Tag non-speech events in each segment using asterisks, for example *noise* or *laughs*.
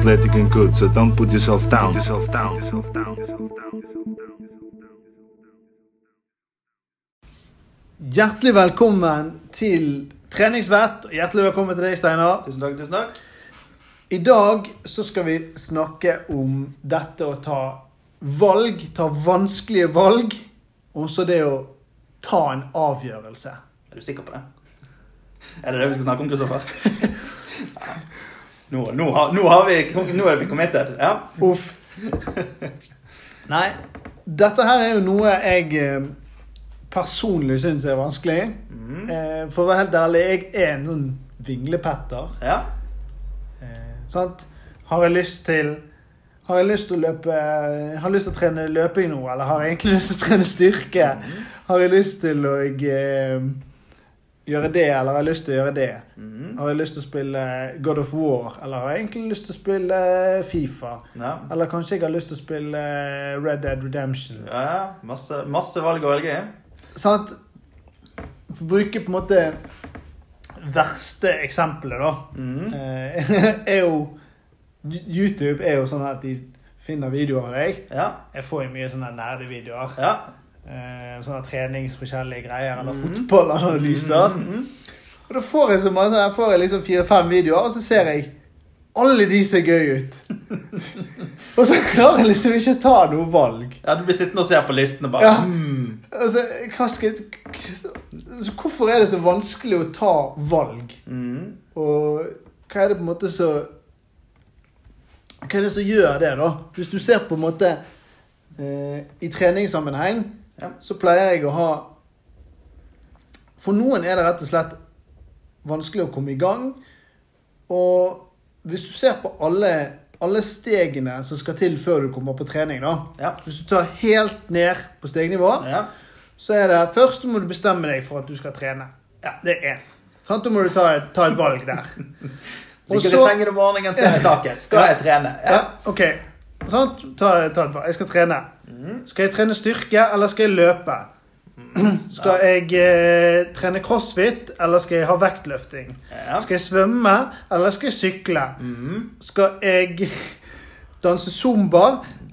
athletic and good, so don't put yourself down. Yourself down. Yourself down. Yourself down. Hjertelig velkommen til Treningsvett, og hjertelig velkommen til deg, Steinar. Tusen takk, tusen takk. I dag så skal vi snakke om dette å ta valg, ta vanskelige valg, og så det å ta en avgjørelse. Er du sikker på det? Er det det vi skal snakke om, Kristoffer? Ja. *laughs* Nå, nå, har, nå, har vi, nå er vi committed. Ja. Uff. Nei, dette her er jo noe jeg eh, personlig syns er vanskelig. Mhm. Eh, For å være helt ærlig, jeg er en sånn vinglepetter. ja. Eh, sant? Har jeg lyst til Har jeg lyst til å løpe Har jeg lyst til å trene løping nå, eller har jeg egentlig lyst til å trene styrke? Har jeg lyst til å eh, gjøre det, eller har jeg lyst til å gjøre det? Mm. Har jeg lyst til å spille God of War, eller har jeg egentlig lyst til å spille Fifa? ja. Eller kanskje jeg har lyst til å spille Red Dead Redemption? ja, ja. Masse, masse valg å velge i. Sant? Bruke på en måte verste eksempelet, da. Eh, *laughs* er jo YouTube er jo sånn at de finner videoer av deg. Ja. Jeg får jo mye sånne nerdevideoer. ja. Eh, sånne treningsforskjellige greier, eller mm. fotballanalyser. Mm. Og da får jeg så mange jeg får liksom fire-fem videoer, og så ser jeg alle de ser gøy ut. *laughs* og så klarer jeg liksom ikke å ta noe valg. ja, du blir sittende og se på listen og bare Ja. Mm. Altså, skal så hvorfor er det så vanskelig å ta valg? Mm. Og hva er det på en måte så Hva er det som gjør det, da? Hvis du ser på en måte eh, I treningssammenheng, Ja. så pleier jeg å ha For noen er det rett og slett vanskelig å komme i gang. Og hvis du ser på alle, alle stegene som skal til før du kommer på trening, da Ja. Hvis du tar helt ned på stegnivå, Ja. så er det først må du bestemme deg for at du skal trene. Ja, det er én. Da må du ta et, ta et valg der. *laughs* Ligger i sengen om morgenen, ser i taket. Skal jeg trene? Ja, Ja. ok. Sant? Ta, ta et for. Jeg skal trene. Mhm. Skal jeg trene styrke, eller skal jeg løpe? Skal jeg eh, trene crossfit, eller skal jeg ha vektløfting? Ja. Skal jeg svømme, eller skal jeg sykle? Mhm. Skal jeg danse zumba,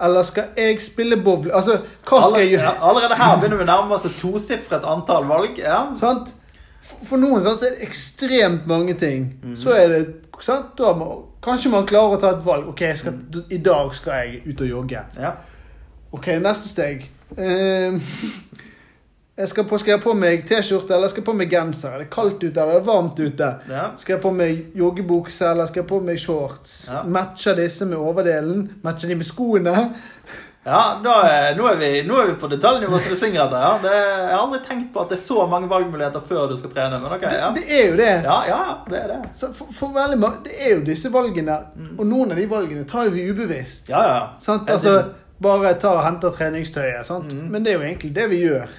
eller skal jeg spille bowling? Altså, hva skal jeg Allerede, gjøre? ja, allerede her begynner vi å nærme oss et tosifret antall valg. Ja. *laughs* Sant? For, noen sånn, så er det ekstremt mange ting. Mhm. Så er det sant? Da må, Kanskje man klarer å ta et valg. Ok, skal, I dag skal jeg ut og jogge. Ja. Ok, neste steg. Uh, jeg skal, på, skal jeg på meg T-skjorte eller skal jeg på meg genser? Er det kaldt ute eller er det varmt ute? Ja. Skal jeg på meg joggebukse eller skal jeg på meg shorts? Ja. Matcher disse med overdelen? Matcher de med skoene? Ja, nå er, nå, er vi, nå er vi på detaljnivå som du synger etter. Ja. Det, jeg har aldri tenkt på at det er så mange valgmuligheter før du skal trene. Men ok, ja. Det, det er jo det. Ja, ja, det er det. Så for, for veldig mange, Det er jo disse valgene, og noen av de valgene tar vi ubevisst. Ja, ja. Sant? Altså, bare ta og hente treningstøyet. Sant? Mm. Men det er jo egentlig det vi gjør.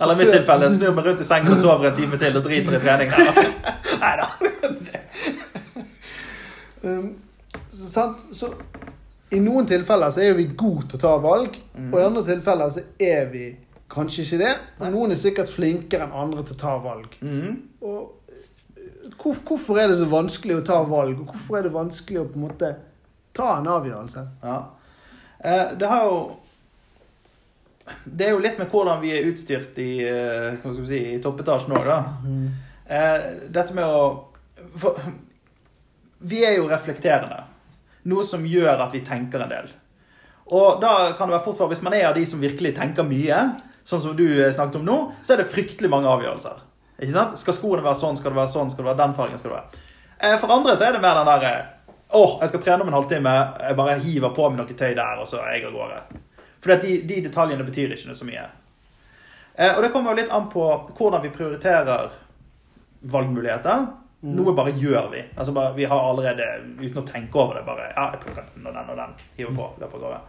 Eller i mitt tilfelle snur meg rundt i sengen og sover en time til og driter i trening. *laughs* Nei da. *laughs* Um, sant? så I noen tilfeller så er vi gode til å ta valg, mm. og i andre tilfeller så er vi kanskje ikke det. Og noen er sikkert flinkere enn andre til å ta valg. Mm. Og eh, hvor, hvorfor er det så vanskelig å ta valg, og hvorfor er det vanskelig å på en måte ta en avgjørelse? Ja. Eh, Det har jo Det er jo litt med hvordan vi er utstyrt i, eh, si, i toppetasjen òg, da. Eh, Dette med å for, Vi er jo reflekterende. Noe som gjør at vi tenker en del. Og da kan det være fort for, hvis man er av de som virkelig tenker mye, sånn som du eh, snakket om nå, så er det fryktelig mange avgjørelser. Ikke sant? Skal skoene være sånn, skal det være sånn, skal det være den fargen, skal det være. Eh, For andre så er det mer den derre Åh, jeg skal trene om en halvtime. Jeg bare hiver på meg noe tøy der, og så er jeg av gårde. For de, de detaljene betyr ikke noe så mye. Eh, og det kommer jo litt an på hvordan vi prioriterer valgmuligheter. Noe bare gjør vi. Altså bare, Vi har allerede, uten å tenke over det, bare Ja, jeg plukker den og den og den. Hiver på. løper av gårde.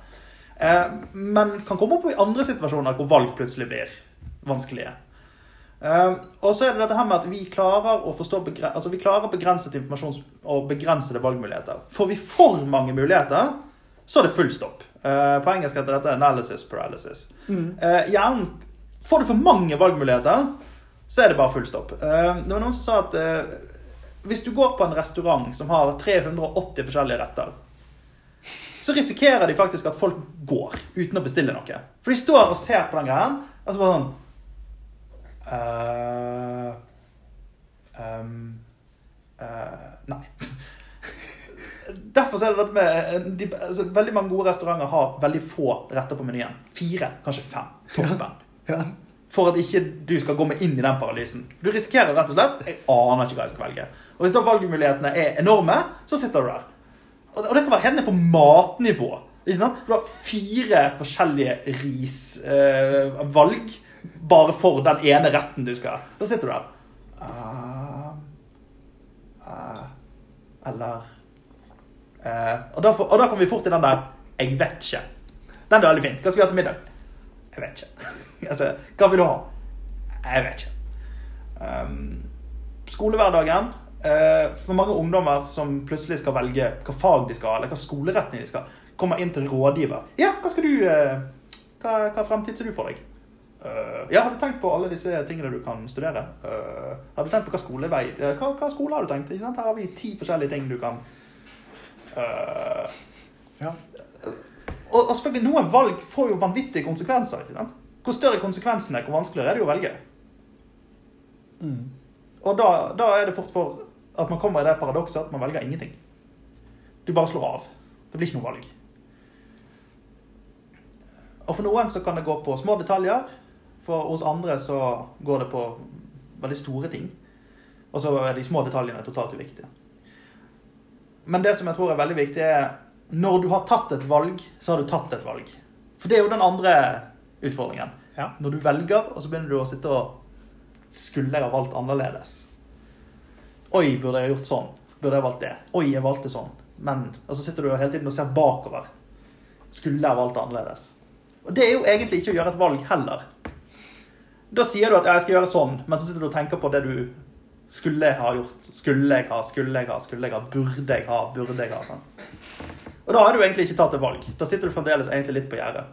Eh, men kan komme opp i andre situasjoner hvor valg plutselig blir vanskelige. Eh, og så er det dette her med at vi klarer å forstå altså vi klarer begrenset informasjon og begrensede valgmuligheter. Får vi for mange muligheter, så er det full stopp. Eh, på engelsk heter dette analysis paralysis. Eh, hjernen Får du for mange valgmuligheter, så er det bare full stopp. Eh, det var noen som sa at eh, hvis du går på en restaurant som har 380 forskjellige retter, så risikerer de faktisk at folk går uten å bestille noe. For de står og ser på den greien, og så bare sånn uh, um, uh, Nei. *laughs* Derfor er det dette med de, altså, Veldig mange gode restauranter har veldig få retter på menyen. Fire, kanskje fem. Toppen. Ja. For at ikke du skal gå med inn i den paralysen. Du risikerer rett og slett Jeg aner ikke hva jeg skal velge. Og hvis da valgmulighetene er enorme, så sitter du der. Og det kan være helt ned på matnivå. Ikke sant? Du har fire forskjellige risvalg eh, bare for den ene retten du skal. Da sitter du der. Uh, uh, eller uh, og, da for, og da kommer vi fort til den der 'jeg vet ikke'. Den er veldig fin. Hva skal vi ha til middag? Jeg vet ikke. altså, hva vil du ha? Jeg vet ikke. Um, skolehverdagen. uh, for mange ungdommer som plutselig skal velge hva fag de skal, eller hva skoleretning de skal, kommer inn til rådgiver. Ja, hva skal du uh, hva, hva fremtid ser du for deg? Uh, ja, har du tenkt på alle disse tingene du kan studere? Har du tenkt på hva skolevei hva, hva skole har du tenkt? Her har vi ti forskjellige ting du kan Ja. Og, og selvfølgelig, noen valg får jo vanvittige konsekvenser. ikke sant? Hvor større konsekvensene, hvor vanskeligere er det jo å velge. Mm. Og da, da er det fort for at man kommer i det paradokset at man velger ingenting. Du bare slår av. Det blir ikke noe valg. Og for noen så kan det gå på små detaljer. For hos andre så går det på veldig store ting. Og så er de små detaljene totalt uviktige. Men det som jeg tror er veldig viktig, er når du har tatt et valg, så har du tatt et valg. For det er jo den andre utfordringen. Ja. Når du velger, og så begynner du å sitte og Skulle jeg ha valgt annerledes? Oi, burde jeg gjort sånn? Burde jeg valgt det? Oi, jeg valgte sånn. Men Og så sitter du hele tiden og ser bakover. Skulle jeg ha valgt annerledes? Og det er jo egentlig ikke å gjøre et valg heller. Da sier du at ja, jeg skal gjøre sånn, men så sitter du og tenker på det du skulle jeg ha gjort. Skulle jeg ha, skulle jeg ha, skulle jeg ha, burde jeg ha, burde jeg ha. Sånn. Og da har du egentlig ikke tatt et valg. Da sitter du fremdeles egentlig litt på gjerdet.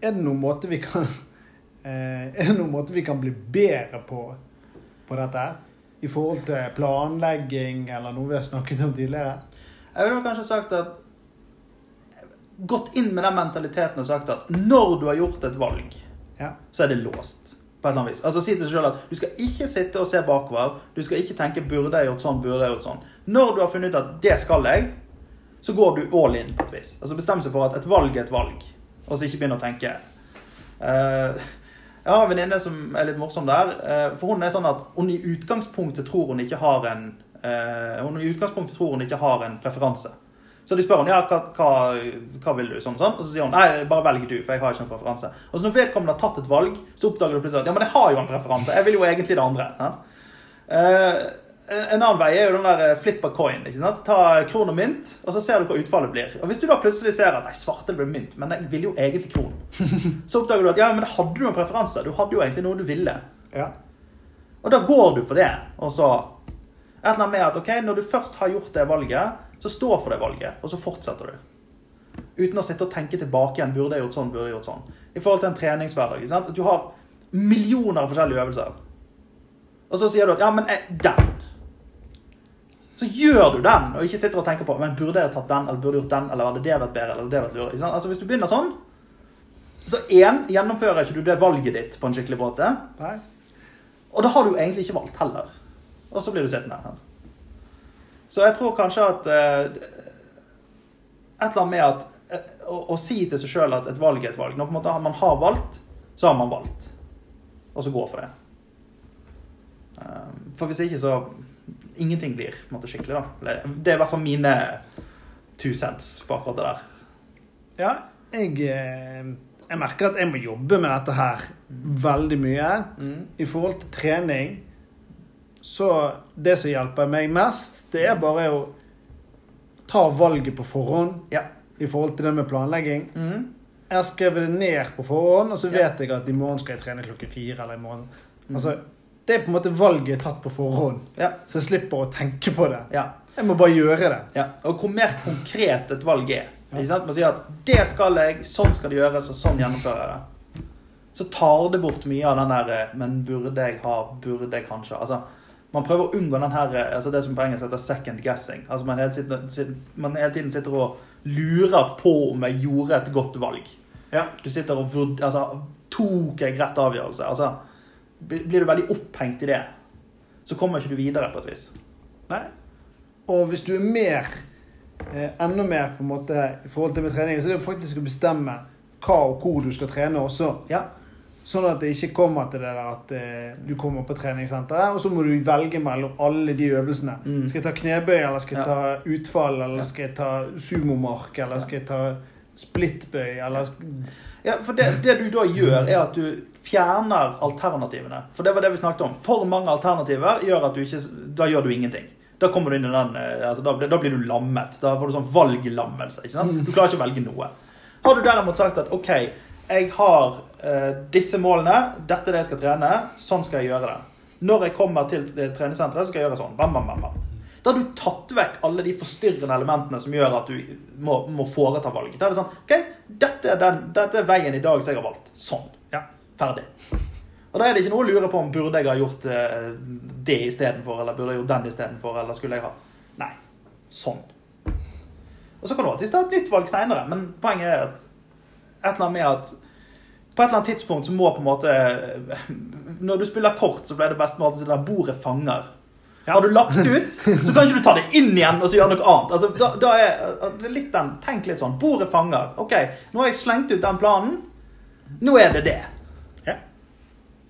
Er det noen måte vi kan *laughs* eh, Er det noen måte vi kan bli bedre på på dette? her? I forhold til planlegging eller noe vi har snakket om tidligere? Jeg ville kanskje sagt at Gått inn med den mentaliteten og sagt at når du har gjort et valg, Ja. så er det låst. På et eller annet vis. Altså Si til deg selv at du skal ikke sitte og se bakover. Du skal ikke tenke 'burde jeg gjort sånn', 'burde jeg gjort sånn'. Når du har funnet ut at 'det skal jeg', så går du all in på et vis. Altså Bestem seg for at et valg er et valg, og så ikke begynne å tenke. Uh, jeg har en venninne som er litt morsom der. Uh, for hun er sånn at hun i utgangspunktet tror hun ikke har en uh, Hun i utgangspunktet tror hun ikke har en preferanse. Så de spør hun, ja, hva, hva, hva vil du, sånn og sånn. Og så sier hun nei, bare velg du, for jeg har ikke noen preferanse. Og så når vedkommende har tatt et valg, så oppdager du plutselig at ja, men jeg har jo en preferanse. Jeg vil jo egentlig det andre. Eh, en annen vei er jo den der eh, flip a coin. ikke sant? Ta kron og mynt, og så ser du hva utfallet blir. Og Hvis du da plutselig ser at nei, svarte blir mynt, men jeg vil jo egentlig kron, *laughs* så oppdager du at ja, men hadde du en preferanse. Du hadde jo egentlig noe du ville. Ja. Og da går du for det. Og så et eller annet med at ok, når du først har gjort det valget, så stå for det valget, og så fortsetter du. Uten å sitte og tenke tilbake igjen. Burde jeg gjort sånn? Burde jeg gjort sånn? I forhold til en treningshverdag. At du har millioner av forskjellige øvelser. Og så sier du at ja, men eh, den. Så gjør du den, og ikke sitter og tenker på men burde jeg tatt den, eller burde jeg gjort den, eller hadde det vært bedre, eller hadde det vært lurere. Altså Hvis du begynner sånn, så én, gjennomfører ikke du det valget ditt på en skikkelig måte. Og da har du egentlig ikke valgt heller. Og så blir du sittende. Så jeg tror kanskje at eh, Et eller annet med at eh, å, å si til seg sjøl at et valg er et valg Når på en måte man har valgt, så har man valgt. Og så gå for det. Eh, for hvis ikke, så Ingenting blir på en måte skikkelig, da. Det er i hvert fall mine two cents på akkurat det der. Ja, jeg, eh, jeg merker at jeg må jobbe med dette her veldig mye. I forhold til trening, så det som hjelper meg mest, det er bare å ta valget på forhånd Ja. i forhold til det med planlegging. Mm. Jeg har skrevet det ned på forhånd, og så Ja. vet jeg at i morgen skal jeg trene klokken fire. eller i morgen. Mm. Altså, det er på en måte valget tatt på forhånd, Ja. så jeg slipper å tenke på det. ja. Jeg må bare gjøre det. Ja, og hvor mer konkret et valg er. Man sier at 'det skal jeg, sånn skal det gjøres, og sånn gjennomfører jeg det'. Så tar det bort mye av den der eh, 'men burde jeg ha, burde jeg kanskje' Altså, Man prøver å unngå den her, eh, altså det som på engelsk heter second guessing. Altså man hele, tiden, man hele tiden sitter og lurer på om jeg gjorde et godt valg. Ja. Du sitter og vurderer altså, Tok jeg rett avgjørelse? Altså, blir du veldig opphengt i det, så kommer ikke du videre på et vis. Nei. Og hvis du er mer, eh, enda mer på en måte i forhold til med trening, så er det faktisk å bestemme hva og hvor du skal trene også. Ja. Sånn at det ikke kommer til det der at eh, du kommer på treningssenteret, og så må du velge mellom alle de øvelsene. Mm. Skal jeg ta knebøy, eller skal jeg Ja. ta utfall, eller Ja. skal jeg ta sumomark, eller skal jeg ta splittbøy, eller Ja, for det, det du da gjør, er at du fjerner alternativene. For det var det vi snakket om. For mange alternativer gjør at du ikke Da gjør du ingenting. Da kommer du inn i den eh, altså da, blir- da blir du lammet. Da får du sånn valglammelse. ikke sant? Du klarer ikke å velge noe. Har du derimot sagt at OK, jeg har disse målene, dette er det jeg skal trene, sånn skal jeg gjøre det. Når jeg kommer til eh, treningssenteret, skal jeg gjøre sånn. Bam, bam, bam, bam. Da har du tatt vekk alle de forstyrrende elementene som gjør at du må, må foreta valget. Da er det sånn OK, dette er, den, dette er veien i dag som jeg har valgt. Sånn. Ja, ferdig. Og da er det ikke noe å lure på om burde jeg ha gjort eh, det istedenfor, eller burde jeg gjort den istedenfor, eller skulle jeg ha Nei. Sånn. Og så kan du alltid ta et nytt valg seinere, men poenget er at et eller annet med at på et eller annet tidspunkt så må på en måte Når du spiller kort, så ble det best måte å si at bordet fanger. Har du lagt ut, så kan ikke du ta det inn igjen og så gjøre noe annet. Altså, da, da er det er litt den, Tenk litt sånn. Bordet fanger. OK, nå har jeg slengt ut den planen. Nå er det det. Ja.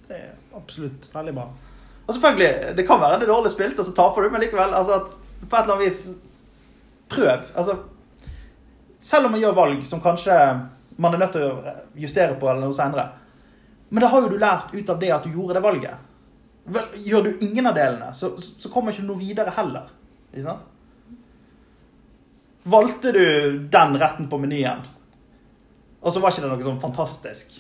Det er absolutt veldig bra. Og selvfølgelig, det kan være det dårlig spilt, og så taper du, men likevel altså at på et eller annet vis Prøv. Altså Selv om man gjør valg som kanskje man er nødt til å justere på eller noe senere, men da har jo du lært ut av det at du gjorde det valget. Vel, gjør du ingen av delene, så, så kommer ikke du noe videre heller. Ikke sant? Valgte du den retten på menyen, og så var ikke det noe sånn fantastisk,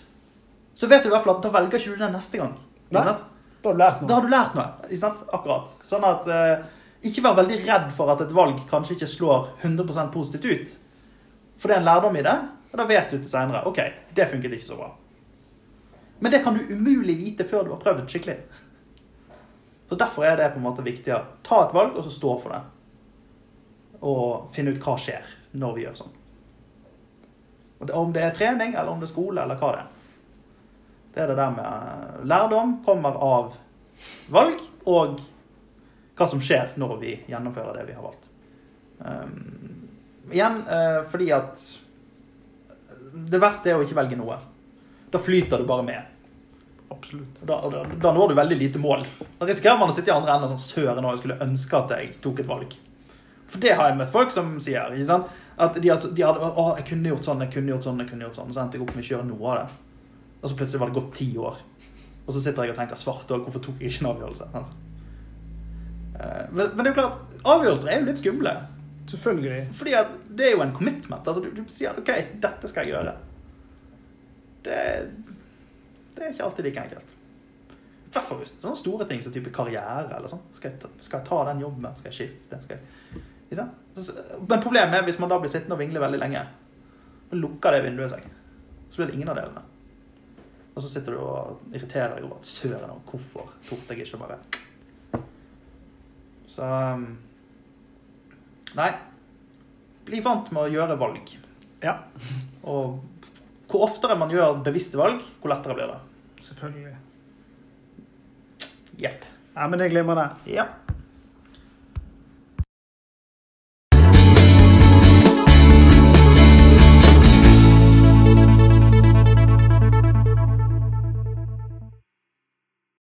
så vet du i hvert fall at da velger ikke du den neste gang. Ikke sant? Da har du lært noe. Da har du lært noe. ikke sant? Akkurat. Sånn at eh, Ikke vær veldig redd for at et valg kanskje ikke slår 100% positivt ut. For det er en lærdom i det, og da vet du til seinere OK, det funket ikke så bra. Men det kan du umulig vite før du har prøvd skikkelig. Så Derfor er det på en måte viktig å ta et valg og så stå for det. Og finne ut hva skjer når vi gjør sånn. Og Om det er trening, eller om det er skole, eller hva det er. Det er det der med lærdom kommer av valg, og hva som skjer når vi gjennomfører det vi har valgt. Um, igjen uh, fordi at det verste er å ikke velge noe. Da flyter du bare med. Absolutt. Da, da, da når du veldig lite mål. Da risikerer man å sitte i andre enden og sånn Søren, òg, jeg skulle ønske at jeg tok et valg. For det har jeg møtt folk som sier. ikke sant? At de, altså, de hadde Å, jeg kunne gjort sånn, jeg kunne gjort sånn, jeg kunne gjort sånn. Og så endte jeg opp med å kjøre gjøre noe av det. Og så plutselig var det gått ti år. Og så sitter jeg og tenker svart òg, hvorfor tok jeg ikke en avgjørelse? Eh, Men, men det er jo klart, avgjørelser er jo litt skumle. Selvfølgelig. Fordi det er jo en commitment. Altså, du, du sier at OK, dette skal jeg gjøre. Det, det er ikke alltid like enkelt. I det er noen store ting som type karriere eller sånn. Skal skal jeg ta den jobben? Skal jeg skifte? Skal jeg, sant? Men problemet er hvis man da blir sittende og vingle veldig lenge, og lukker det vinduet seg, så blir det ingen av delene. Og så sitter du og irriterer deg over at søren, hvorfor torde jeg ikke bare Så um, Nei. Bli vant med å gjøre valg. Ja, Og hvor oftere man gjør bevisste valg, hvor lettere blir det. selvfølgelig. Jepp. Ja, men jeg glemmer det. Ja.